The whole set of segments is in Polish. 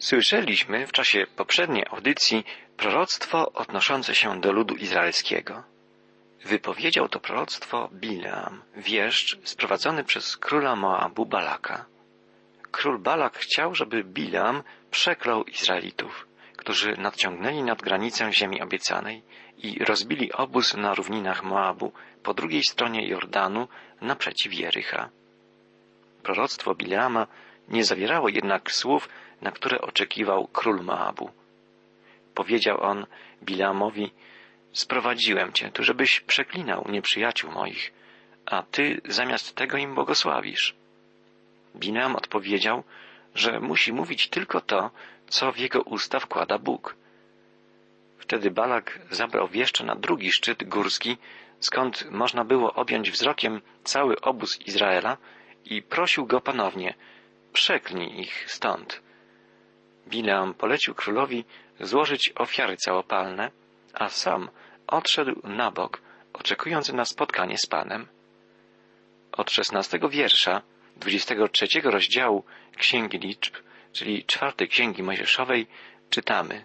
Słyszeliśmy w czasie poprzedniej audycji proroctwo odnoszące się do ludu izraelskiego. Wypowiedział to proroctwo Bileam, wieszcz sprowadzony przez króla Moabu Balaka. Król Balak chciał, żeby Bileam przeklął Izraelitów, którzy nadciągnęli nad granicę ziemi obiecanej i rozbili obóz na równinach Moabu po drugiej stronie Jordanu naprzeciw Jericha. Proroctwo Bileama nie zawierało jednak słów, na które oczekiwał król Moabu. Powiedział on Bileamowi, sprowadziłem cię tu, żebyś przeklinał nieprzyjaciół moich, a ty zamiast tego im błogosławisz. Bileam odpowiedział, że musi mówić tylko to, co w jego usta wkłada Bóg. Wtedy Balak zabrał wieszcza na drugi szczyt górski, skąd można było objąć wzrokiem cały obóz Izraela i prosił go ponownie, przeklnij ich stąd. Bileam polecił królowi złożyć ofiary całopalne, a sam odszedł na bok, oczekując na spotkanie z Panem. Od szesnastego wiersza dwudziestego trzeciego rozdziału Księgi Liczb, czyli czwartej Księgi Mojżeszowej, czytamy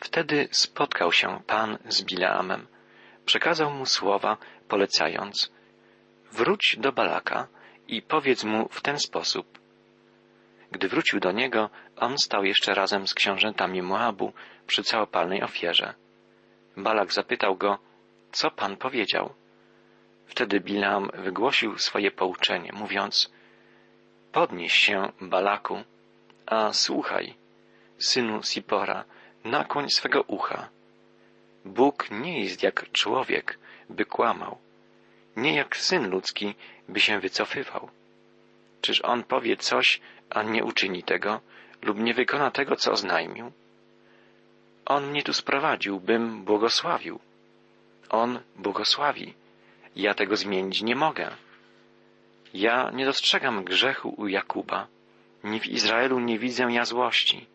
Wtedy spotkał się Pan z Bileamem. Przekazał mu słowa, polecając Wróć do Balaka i powiedz mu w ten sposób gdy wrócił do niego, on stał jeszcze razem z książętami Moabu przy całopalnej ofierze. Balak zapytał go, co pan powiedział? Wtedy Bilam wygłosił swoje pouczenie, mówiąc, podnieś się, Balaku, a słuchaj, synu Sipora, nakłoń swego ucha. Bóg nie jest jak człowiek, by kłamał, nie jak syn ludzki, by się wycofywał. Czyż on powie coś, a nie uczyni tego, lub nie wykona tego, co oznajmił? On mnie tu sprowadził, bym błogosławił. On błogosławi. Ja tego zmienić nie mogę. Ja nie dostrzegam grzechu u Jakuba, ni w Izraelu nie widzę ja złości.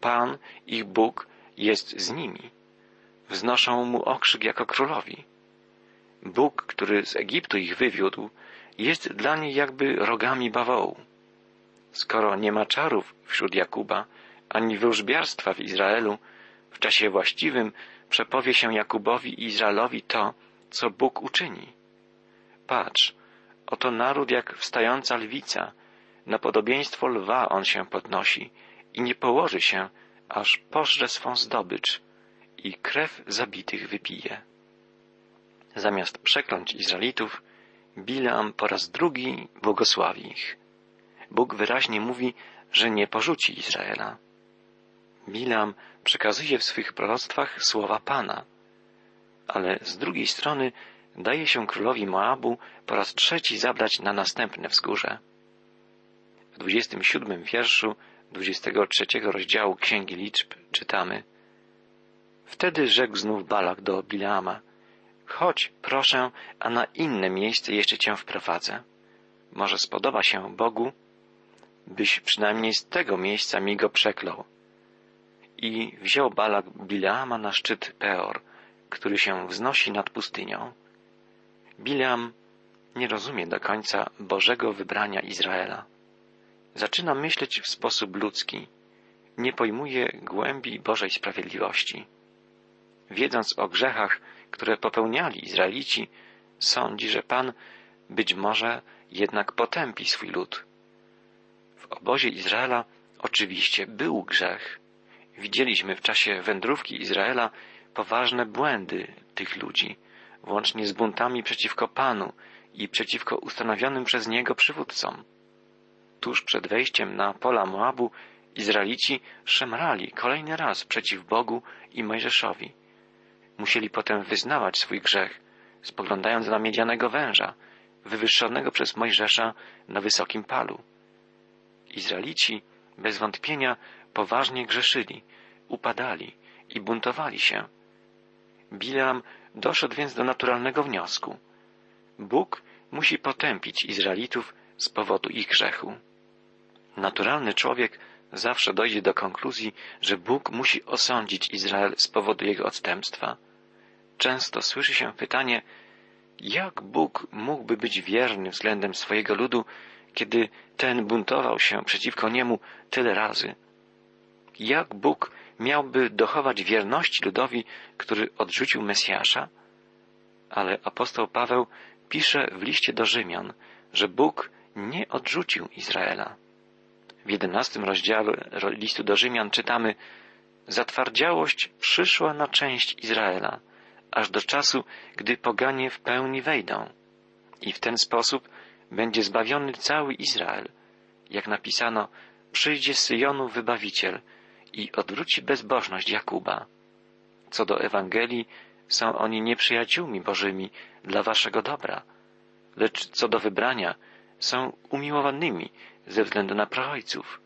Pan, ich Bóg, jest z nimi. Wznoszą mu okrzyk jako królowi. Bóg, który z Egiptu ich wywiódł, jest dla nich jakby rogami bawołu. Skoro nie ma czarów wśród Jakuba, ani wróżbiarstwa w Izraelu, w czasie właściwym przepowie się Jakubowi i Izraelowi to, co Bóg uczyni. Patrz, oto naród jak wstająca lwica, na podobieństwo lwa on się podnosi i nie położy się, aż pożre swą zdobycz i krew zabitych wypije. Zamiast przekląć Izraelitów, Bileam po raz drugi błogosławi ich. Bóg wyraźnie mówi, że nie porzuci Izraela. Bilam przekazuje w swych proroctwach słowa Pana, ale z drugiej strony daje się królowi Moabu po raz trzeci zabrać na następne wzgórze. W 27 wierszu 23 rozdziału Księgi Liczb czytamy Wtedy rzekł znów Balak do Bileama Chodź, proszę, a na inne miejsce jeszcze cię wprowadzę. Może spodoba się Bogu, byś przynajmniej z tego miejsca mi go przeklął. I wziął Balak Bileama na szczyt Peor, który się wznosi nad pustynią. Bileam nie rozumie do końca Bożego wybrania Izraela. Zaczyna myśleć w sposób ludzki, nie pojmuje głębi Bożej sprawiedliwości. Wiedząc o grzechach, które popełniali Izraelici, sądzi, że Pan być może jednak potępi swój lud obozie Izraela oczywiście był grzech. Widzieliśmy w czasie wędrówki Izraela poważne błędy tych ludzi, włącznie z buntami przeciwko Panu i przeciwko ustanowionym przez Niego przywódcom. Tuż przed wejściem na pola Moabu Izraelici szemrali kolejny raz przeciw Bogu i Mojżeszowi. Musieli potem wyznawać swój grzech, spoglądając na miedzianego węża, wywyższonego przez Mojżesza na wysokim palu. Izraelici bez wątpienia poważnie grzeszyli, upadali i buntowali się. Bileam doszedł więc do naturalnego wniosku. Bóg musi potępić Izraelitów z powodu ich grzechu. Naturalny człowiek zawsze dojdzie do konkluzji, że Bóg musi osądzić Izrael z powodu jego odstępstwa. Często słyszy się pytanie, jak Bóg mógłby być wierny względem swojego ludu, kiedy ten buntował się przeciwko niemu tyle razy. jak Bóg miałby dochować wierności ludowi, który odrzucił Mesjasza? Ale apostoł Paweł pisze w liście do Rzymian, że Bóg nie odrzucił Izraela. W jedenastym rozdziale listu do Rzymian czytamy Zatwardziałość przyszła na część Izraela, aż do czasu, gdy poganie w pełni wejdą. I w ten sposób będzie zbawiony cały Izrael. Jak napisano, przyjdzie z Syjonu wybawiciel i odwróci bezbożność Jakuba. Co do Ewangelii, są oni nieprzyjaciółmi Bożymi dla waszego dobra, lecz co do wybrania, są umiłowanymi ze względu na praojców.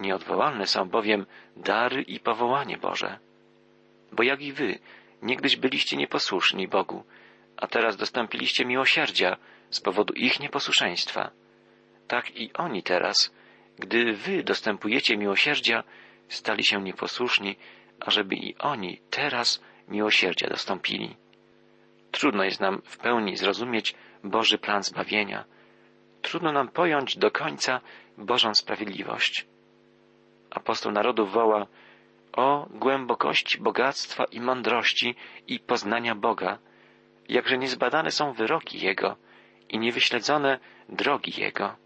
Nieodwołalne są bowiem dary i powołanie Boże. Bo jak i wy, niegdyś byliście nieposłuszni Bogu, a teraz dostąpiliście miłosierdzia z powodu ich nieposłuszeństwa. Tak i oni teraz, gdy wy dostępujecie miłosierdzia, stali się nieposłuszni, ażeby i oni teraz miłosierdzia dostąpili. Trudno jest nam w pełni zrozumieć Boży plan zbawienia. Trudno nam pojąć do końca Bożą sprawiedliwość. Apostoł narodów woła o głębokości bogactwa i mądrości i poznania Boga, jakże niezbadane są wyroki Jego i niewyśledzone drogi Jego.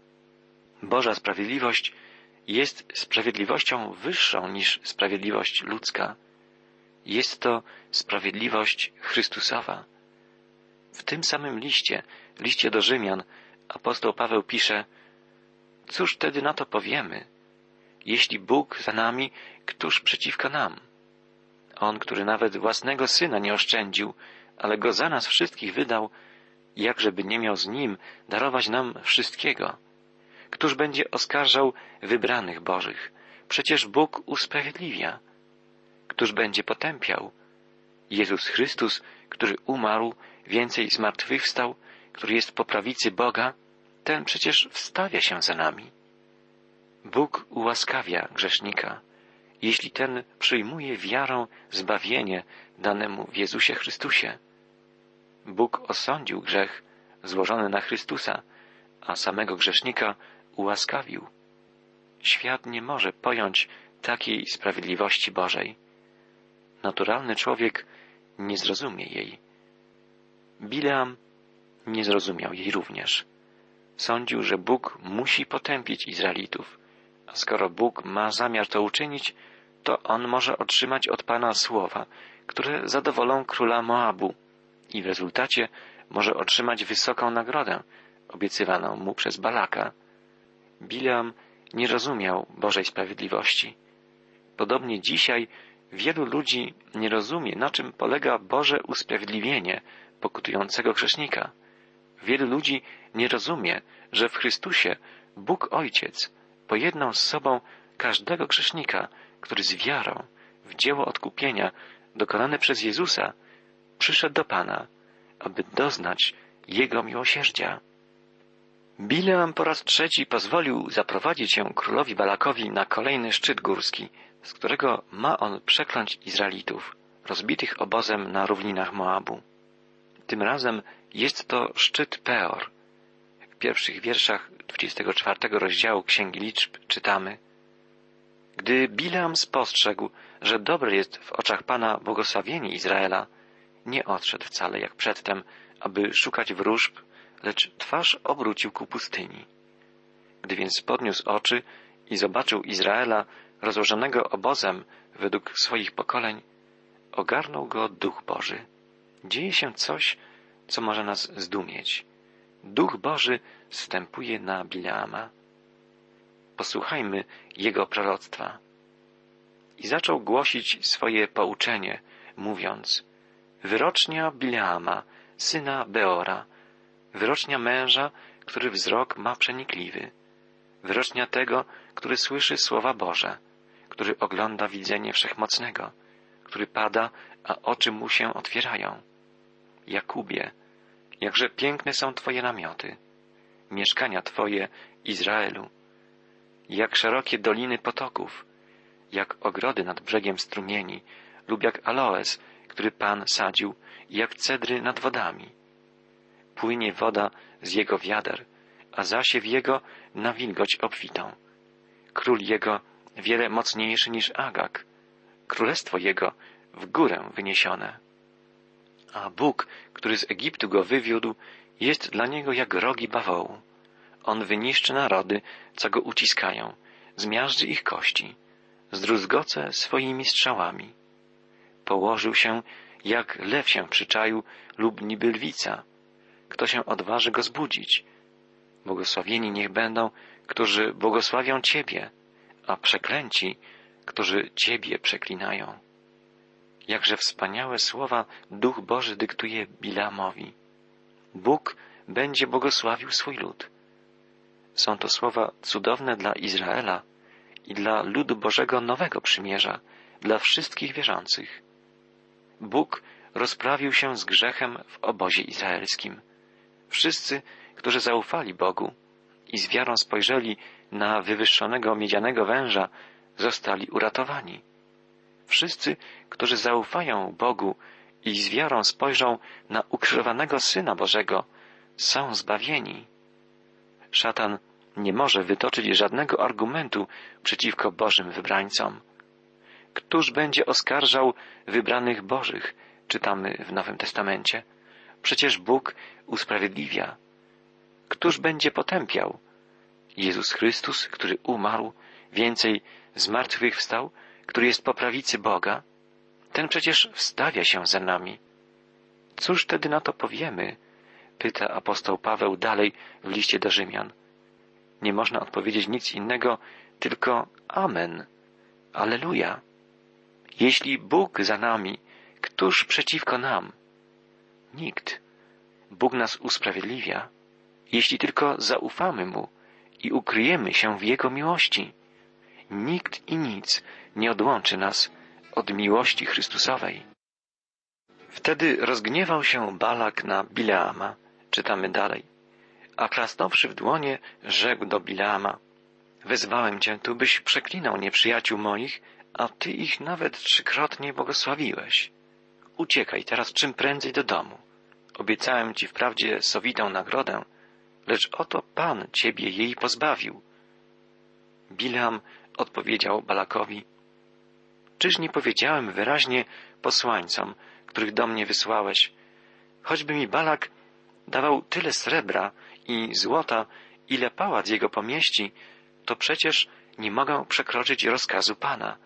Boża sprawiedliwość jest sprawiedliwością wyższą niż sprawiedliwość ludzka. Jest to sprawiedliwość Chrystusowa. W tym samym liście, liście do Rzymian, apostoł Paweł pisze, cóż wtedy na to powiemy? Jeśli Bóg za nami, któż przeciwko nam? On, który nawet własnego syna nie oszczędził, ale go za nas wszystkich wydał, jakżeby nie miał z nim darować nam wszystkiego. Któż będzie oskarżał wybranych Bożych? Przecież Bóg usprawiedliwia. Któż będzie potępiał? Jezus Chrystus, który umarł, więcej zmartwychwstał, który jest po prawicy Boga, ten przecież wstawia się za nami. Bóg ułaskawia grzesznika, jeśli ten przyjmuje wiarą zbawienie danemu w Jezusie Chrystusie. Bóg osądził grzech złożony na Chrystusa, a samego grzesznika ułaskawił. Świat nie może pojąć takiej sprawiedliwości Bożej. Naturalny człowiek nie zrozumie jej. Bileam nie zrozumiał jej również. Sądził, że Bóg musi potępić Izraelitów, a skoro Bóg ma zamiar to uczynić, to on może otrzymać od Pana słowa, które zadowolą króla Moabu i w rezultacie może otrzymać wysoką nagrodę obiecywaną mu przez Balaka. Bileam nie rozumiał Bożej sprawiedliwości. Podobnie dzisiaj wielu ludzi nie rozumie, na czym polega Boże usprawiedliwienie pokutującego grzesznika. Wielu ludzi nie rozumie, że w Chrystusie Bóg Ojciec pojednał z sobą każdego grzesznika, który z wiarą w dzieło odkupienia dokonane przez Jezusa przyszedł do Pana, aby doznać Jego miłosierdzia. Bileam po raz trzeci pozwolił zaprowadzić się królowi Balakowi na kolejny szczyt górski, z którego ma on przekląć Izraelitów, rozbitych obozem na równinach Moabu. Tym jest to szczyt Peor. W pierwszych wierszach 24 rozdziału Księgi Liczb czytamy Gdy Bileam spostrzegł, że dobre jest w oczach Pana błogosławienie Izraela, nie odszedł wcale jak przedtem, aby szukać wróżb, lecz twarz obrócił ku pustyni. Gdy więc podniósł oczy i zobaczył Izraela rozłożonego obozem według swoich pokoleń, ogarnął go Duch Boży dzieje się coś, co może nas zdumieć. Duch Boży wstępuje na Bileama. Posłuchajmy jego proroctwa. I zaczął głosić swoje pouczenie, mówiąc Wyrocznia Bileama, syna Beora, wyrocznia męża, który wzrok ma przenikliwy, wyrocznia tego, który słyszy słowa Boże, który ogląda widzenie wszechmocnego, który pada, a oczy mu się otwierają. Jakubie, jakże piękne są Twoje namioty, mieszkania Twoje, Izraelu, jak szerokie doliny potoków, jak ogrody nad brzegiem strumieni, lub jak aloes, który Pan sadził, jak cedry nad wodami. Płynie woda z jego wiader, a zasiew jego na wilgoć obfitą. Król jego wiele mocniejszy niż Agag, królestwo jego w górę wyniesione. A Bóg, który z Egiptu go wywiódł, jest dla niego jak rogi bawołu. On wyniszczy narody, co go uciskają, zmiażdży ich kości, zdruzgoce swoimi strzałami. Położył się, jak lew się przyczaił lub niby lwica. Kto się odważy go zbudzić? Błogosławieni niech będą, którzy błogosławią Ciebie, a przeklęci, którzy Ciebie przeklinają. Jakże wspaniałe słowa Duch Boży dyktuje Bilamowi. Bóg będzie błogosławił swój lud. Są to słowa cudowne dla Izraela i dla ludu Bożego Nowego Przymierza, dla wszystkich wierzących. Bóg rozprawił się z grzechem w obozie izraelskim. Wszyscy, którzy zaufali Bogu i z wiarą spojrzeli na wywyższonego miedzianego węża, zostali uratowani. Wszyscy, którzy zaufają Bogu i z wiarą spojrzą na ukrzyżowanego Syna Bożego, są zbawieni. Szatan nie może wytoczyć żadnego argumentu przeciwko Bożym wybrańcom. Któż będzie oskarżał wybranych Bożych, czytamy w Nowym Testamencie. Przecież Bóg usprawiedliwia. Któż będzie potępiał? Jezus Chrystus, który umarł, więcej zmartwychwstał, który jest po prawicy Boga, ten przecież wstawia się za nami. Cóż wtedy na to powiemy? Pyta apostoł Paweł dalej w liście do Rzymian. Nie można odpowiedzieć nic innego, tylko Amen. Aleluja. Jeśli Bóg za nami, któż przeciwko nam? Nikt. Bóg nas usprawiedliwia, jeśli tylko zaufamy Mu i ukryjemy się w Jego miłości. Nikt i nic nie odłączy nas od miłości Chrystusowej. Wtedy rozgniewał się Balak na Bileama, czytamy dalej. A klasnąwszy w dłonie, rzekł do Bileama, wezwałem cię tu, byś przeklinał nieprzyjaciół moich, a ty ich nawet trzykrotnie błogosławiłeś. Uciekaj teraz czym prędzej do domu. Obiecałem ci wprawdzie sowitą nagrodę, lecz oto Pan ciebie jej pozbawił. Bileam odpowiedział Balakowi, Czyż nie powiedziałem wyraźnie posłańcom, których do mnie wysłałeś, choćby mi Balak dawał tyle srebra i złota, ile pałac jego pomieści, to przecież nie mogę przekroczyć rozkazu Pana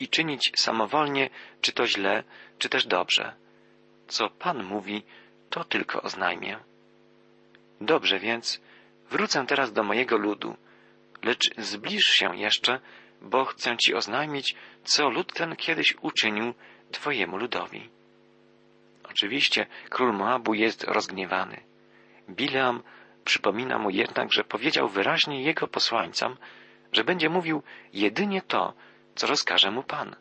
i czynić samowolnie, czy to źle, czy też dobrze. Co Pan mówi, to tylko oznajmię. Dobrze więc, wrócę teraz do mojego ludu, lecz zbliż się jeszcze, bo chcę ci oznajmić, co lud ten kiedyś uczynił twojemu ludowi. Oczywiście król Moabu jest rozgniewany. Bileam przypomina mu jednak, że powiedział wyraźnie jego posłańcom, że będzie mówił jedynie to, co rozkaże mu Pan.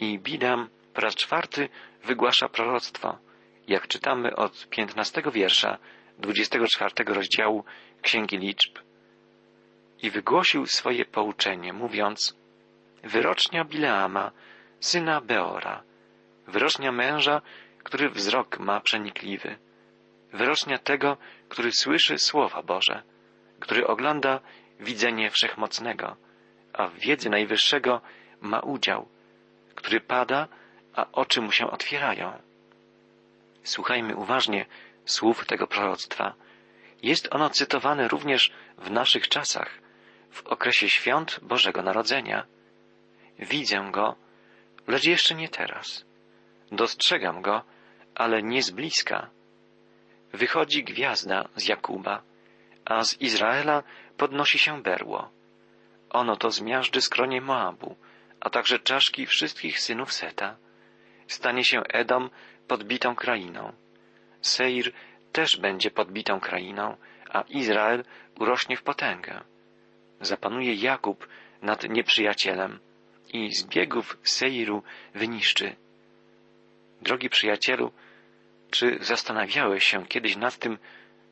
I Bileam po raz czwarty wygłasza proroctwo, jak czytamy od piętnastego wiersza dwudziestego czwartego rozdziału Księgi Liczb. I wygłosił swoje pouczenie, mówiąc Wyrocznia Bileama, syna Beora, wyrocznia męża, który wzrok ma przenikliwy, wyrocznia tego, który słyszy słowa Boże, który ogląda widzenie wszechmocnego, a w wiedzy najwyższego ma udział, który pada, a oczy mu się otwierają. Słuchajmy uważnie słów tego proroctwa. Jest ono cytowane również w naszych czasach, w okresie świąt Bożego Narodzenia. Widzę go, lecz jeszcze nie teraz. Dostrzegam go, ale nie z bliska. Wychodzi gwiazda z Jakuba, a z Izraela podnosi się berło. Ono to zmiażdży skronie Moabu, a także czaszki wszystkich synów Seta. Stanie się Edom podbitą krainą. Seir też będzie podbitą krainą, a Izrael urośnie w potęgę. Zapanuje Jakub nad nieprzyjacielem i z biegów Seiru wyniszczy. Drogi przyjacielu, czy zastanawiałeś się kiedyś nad tym,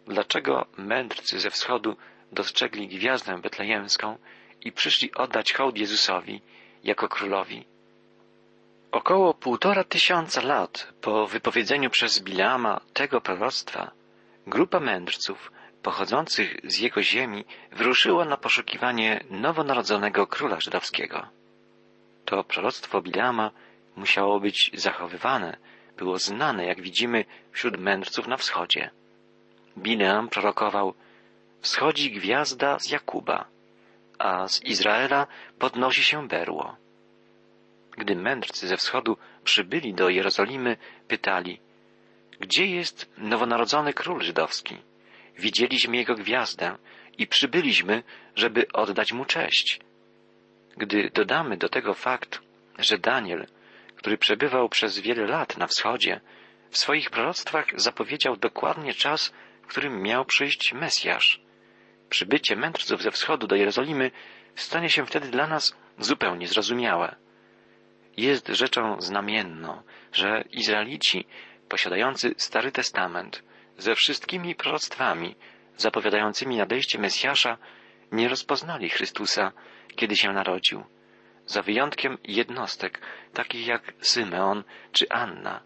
dlaczego mędrcy ze wschodu dostrzegli gwiazdę betlejemską i przyszli oddać hołd Jezusowi jako królowi? Około półtora tysiąca lat po wypowiedzeniu przez Bileama tego proroctwa, grupa mędrców pochodzących z jego ziemi wyruszyło na poszukiwanie nowonarodzonego króla żydowskiego. To proroctwo Bileama musiało być zachowywane, było znane, jak widzimy, wśród mędrców na wschodzie. Bileam prorokował Wschodzi gwiazda z Jakuba, a z Izraela podnosi się berło. Gdy mędrcy ze wschodu przybyli do Jerozolimy, pytali Gdzie jest nowonarodzony król żydowski? Widzieliśmy jego gwiazdę i przybyliśmy, żeby oddać mu cześć. Gdy dodamy do tego fakt, że Daniel, który przebywał przez wiele lat na wschodzie, w swoich proroctwach zapowiedział dokładnie czas, w którym miał przyjść Mesjasz. Przybycie mędrców ze wschodu do Jerozolimy stanie się wtedy dla nas zupełnie zrozumiałe. Jest rzeczą znamienną, że Izraelici posiadający Stary Testament ze wszystkimi proroctwami zapowiadającymi nadejście Mesjasza nie rozpoznali Chrystusa, kiedy się narodził, za wyjątkiem jednostek, takich jak Symeon czy Anna.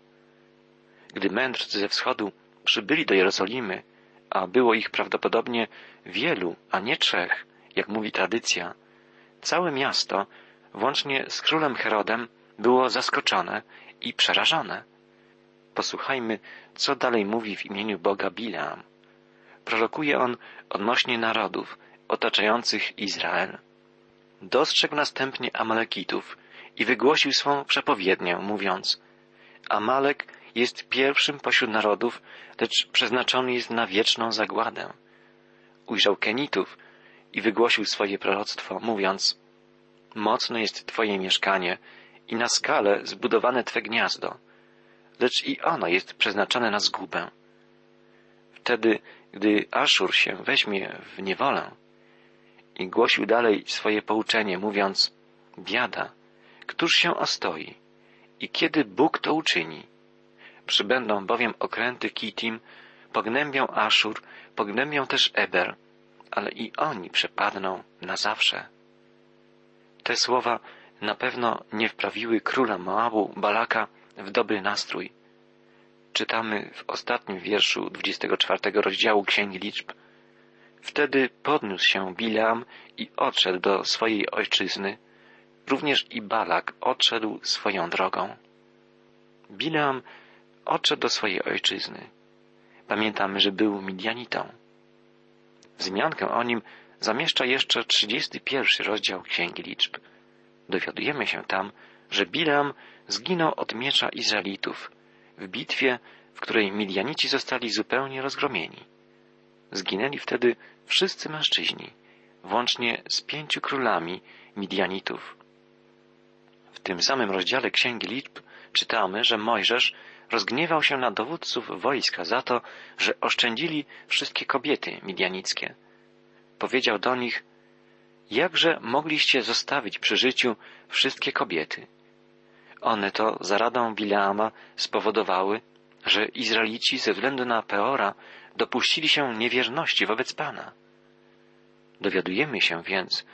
Gdy mędrcy ze wschodu przybyli do Jerozolimy, a było ich prawdopodobnie wielu, a nie trzech, jak mówi tradycja, całe miasto, włącznie z królem Herodem, było zaskoczone i przerażone. Posłuchajmy, co dalej mówi w imieniu Boga Bileam. Prorokuje on odnośnie narodów otaczających Izrael. Dostrzegł następnie Amalekitów i wygłosił swą przepowiednię, mówiąc Amalek jest pierwszym pośród narodów, lecz przeznaczony jest na wieczną zagładę. Ujrzał Kenitów i wygłosił swoje proroctwo, mówiąc Mocne jest Twoje mieszkanie i na skalę zbudowane Twe gniazdo, lecz i ono jest przeznaczone na zgubę. Wtedy, gdy Aszur się weźmie w niewolę i głosił dalej swoje pouczenie, mówiąc Biada, któż się ostoi i kiedy Bóg to uczyni? Przybędą bowiem okręty Kitim, pognębią Aszur, pognębią też Eber, ale i oni przepadną na zawsze. Te słowa na pewno nie wprawiły króla Moabu, Balaka, w dobry nastrój. Czytamy w ostatnim wierszu 24 rozdziału Księgi Liczb. Wtedy podniósł się Bileam i odszedł do swojej ojczyzny, również i Balak odszedł swoją drogą. Bileam odszedł do swojej ojczyzny. Pamiętamy, że był Midianitą. Wzmiankę o nim zamieszcza jeszcze 31 rozdział Księgi Liczb. Dowiadujemy się tam, że Bileam zginął od miecza Izraelitów w bitwie, w której Midianici zostali zupełnie rozgromieni. Zginęli wtedy wszyscy mężczyźni, włącznie z pięciu królami Midianitów. W tym samym rozdziale Księgi Liczb czytamy, że Mojżesz rozgniewał się na dowódców wojska za to, że oszczędzili wszystkie kobiety midianickie. Powiedział do nich, jakże mogliście zostawić przy życiu wszystkie kobiety? One to za radą Bileama spowodowały, że Izraelici ze względu na Peora dopuścili się niewierności wobec Pana. Dowiadujemy się więc,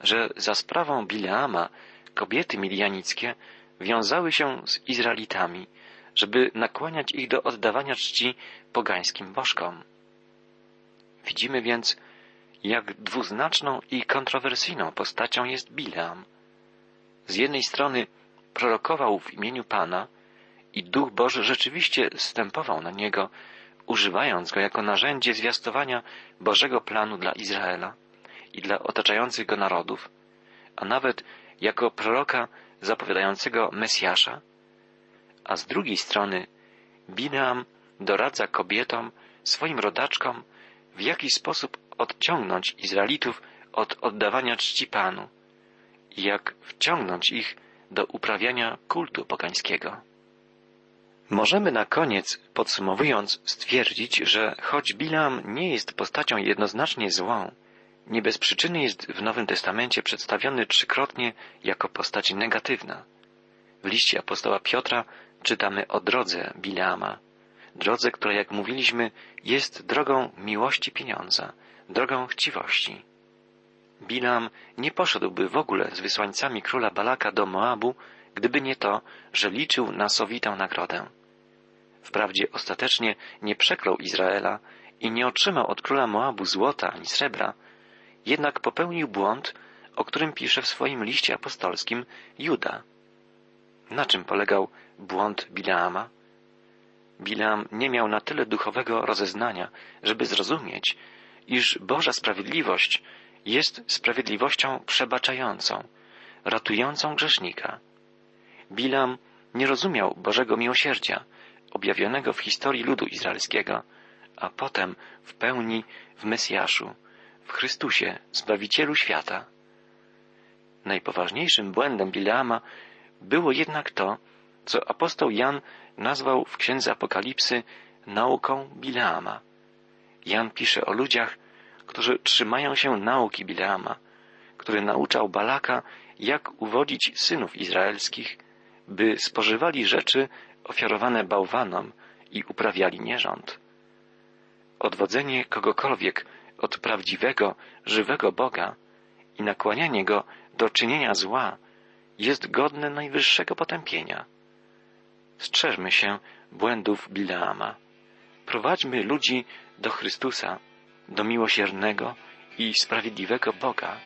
że za sprawą Bileama kobiety midianickie wiązały się z Izraelitami, żeby nakłaniać ich do oddawania czci pogańskim bożkom. Widzimy więc, jak dwuznaczną i kontrowersyjną postacią jest Bileam. Z jednej strony prorokował w imieniu Pana i Duch Boży rzeczywiście stępował na niego, używając go jako narzędzie zwiastowania Bożego planu dla Izraela i dla otaczających go narodów, a nawet jako proroka zapowiadającego Mesjasza, a z drugiej strony Bileam doradza kobietom, swoim rodaczkom, w jaki sposób odciągnąć Izraelitów od oddawania czci Panu i jak wciągnąć ich do uprawiania kultu pogańskiego. Możemy na koniec, podsumowując, stwierdzić, że choć Bilam nie jest postacią jednoznacznie złą, nie bez przyczyny jest w Nowym Testamencie przedstawiony trzykrotnie jako postać negatywna. W liście apostoła Piotra czytamy o drodze Bileama, drodze, która, jak mówiliśmy, jest drogą miłości pieniądza, drogą chciwości. Bilam nie poszedłby w ogóle z wysłańcami króla Balaka do Moabu, gdyby nie to, że liczył na sowitą nagrodę. Wprawdzie ostatecznie nie przeklął Izraela i nie otrzymał od króla Moabu złota ani srebra, jednak popełnił błąd, o którym pisze w swoim liście apostolskim Juda. Na czym polegał błąd Bileama? Bileam nie miał na tyle duchowego rozeznania, żeby zrozumieć, iż Boża sprawiedliwość jest sprawiedliwością przebaczającą, ratującą grzesznika. Bilam nie rozumiał Bożego miłosierdzia, objawionego w historii ludu izraelskiego, a potem w pełni w Mesjaszu, w Chrystusie, Zbawicielu świata. Najpoważniejszym błędem Bileama było jednak to, co apostoł Jan nazwał w księdze Apokalipsy nauką Bileama. Jan pisze o ludziach, którzy trzymają się nauki Bileama, który nauczał Balaka, jak uwodzić synów izraelskich, by spożywali rzeczy ofiarowane bałwanom i uprawiali nierząd. Odwodzenie kogokolwiek od prawdziwego, żywego Boga i nakłanianie go do czynienia zła jest godne najwyższego potępienia. Strzeżmy się błędów Bileama. Prowadźmy ludzi do Chrystusa, do miłosiernego i sprawiedliwego Boga.